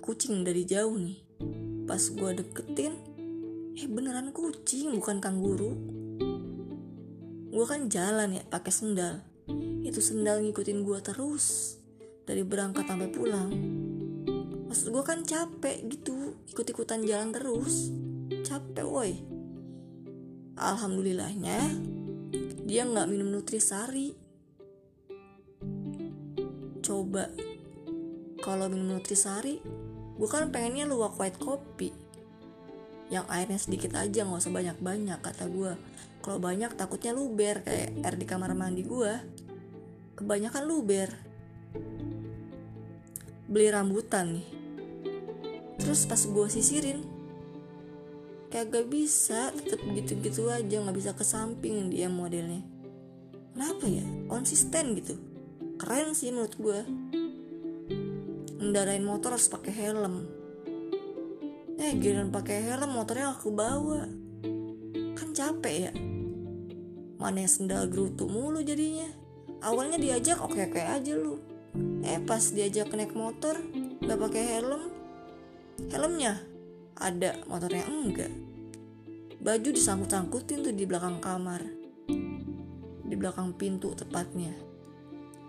kucing dari jauh nih. Pas gue deketin eh beneran kucing bukan kanguru gue kan jalan ya pakai sendal. Itu sendal ngikutin gue terus dari berangkat sampai pulang. Maksud gue kan capek gitu ikut-ikutan jalan terus. Capek woi. Alhamdulillahnya dia nggak minum nutrisari. Coba kalau minum nutrisari kan pengennya luwak white kopi. Yang airnya sedikit aja nggak usah banyak-banyak kata gue kalau banyak takutnya luber kayak air di kamar mandi gue kebanyakan luber. Beli rambutan nih. Terus pas gue sisirin kagak bisa tetep gitu-gitu aja nggak bisa ke samping dia modelnya. Kenapa ya? Konsisten gitu. Keren sih menurut gue ngendarain motor harus pakai helm. Eh giliran pakai helm motornya aku bawa. Kan capek ya. Mana yang sendal gerutu mulu jadinya. Awalnya diajak oke oke aja lu. Eh pas diajak naik motor nggak pakai helm. Helmnya? Ada motornya enggak. Baju disangkut-sangkutin tuh di belakang kamar. Di belakang pintu tepatnya.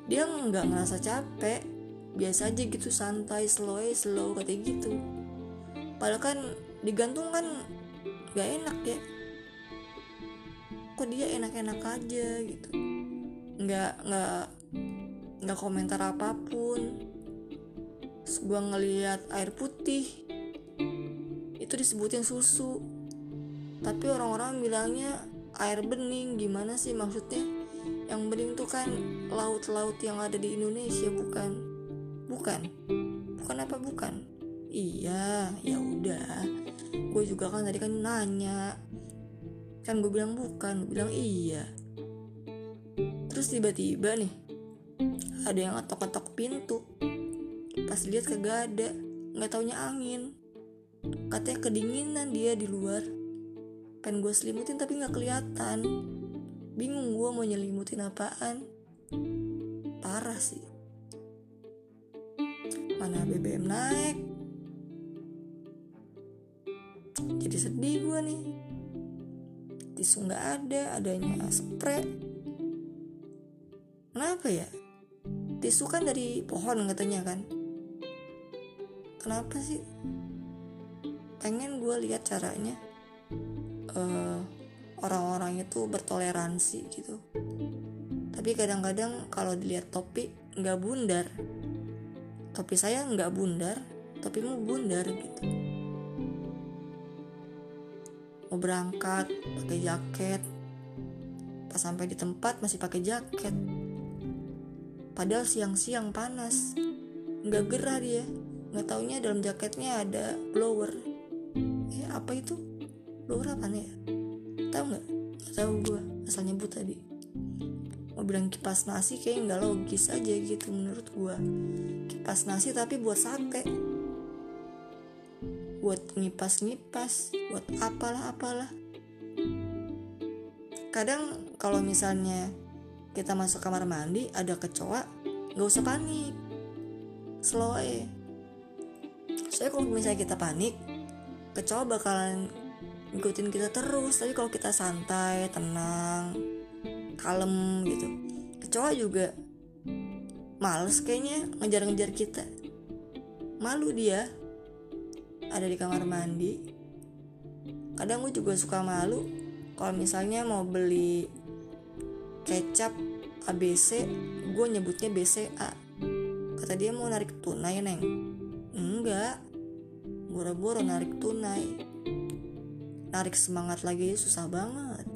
Dia nggak ngerasa capek biasa aja gitu santai slow slow kayak gitu. Padahal kan digantung kan gak enak ya. Kok dia enak-enak aja gitu. Nggak nggak nggak komentar apa pun. Terus gue ngeliat air putih itu disebutin susu. Tapi orang-orang bilangnya air bening gimana sih maksudnya? Yang bening tuh kan laut-laut yang ada di Indonesia bukan bukan. Bukan apa bukan. Iya ya udah. Gue juga kan tadi kan nanya. Kan gue bilang bukan gue bilang iya. Terus tiba-tiba nih ada yang ngetok-ngetok pintu. Pas lihat kagak ada. Nggak taunya angin. Katanya kedinginan dia di luar. Kan gue selimutin tapi nggak kelihatan. Bingung gue mau nyelimutin apaan. Parah sih mana BBM naik? Jadi sedih gue nih. Tisu nggak ada adanya spray. Kenapa ya? Tisu kan dari pohon katanya kan. Kenapa sih? Pengen gue lihat caranya uh, orang-orang itu bertoleransi gitu. Tapi kadang-kadang kalau dilihat topi nggak bundar topi saya nggak bundar topimu bundar gitu. Mau berangkat pakai jaket. Pas sampai di tempat masih pakai jaket. Padahal siang-siang panas. Nggak gerah dia. Nggak taunya dalam jaketnya ada blower. Eh apa itu? Blower apa nih ya? Tahu nggak? Tahu gue asal nyebut tadi mau bilang kipas nasi kayak nggak logis aja gitu menurut gue kipas nasi tapi buat sate. Buat ngipas-ngipas buat apalah apalah. Kadang kalau misalnya kita masuk kamar mandi ada kecoa nggak usah panik. Slow aja. Soalnya kalau misalnya kita panik kecoa bakalan ngikutin kita terus. Tapi kalau kita santai tenang kalem gitu. Kecoa juga males kayaknya ngejar-ngejar kita. Malu dia. Ada di kamar mandi. Kadang gue juga suka malu kalau misalnya mau beli kecap ABC gue nyebutnya BCA kata dia mau narik tunai neng. Enggak. Boro-boro narik tunai. Narik semangat lagi susah banget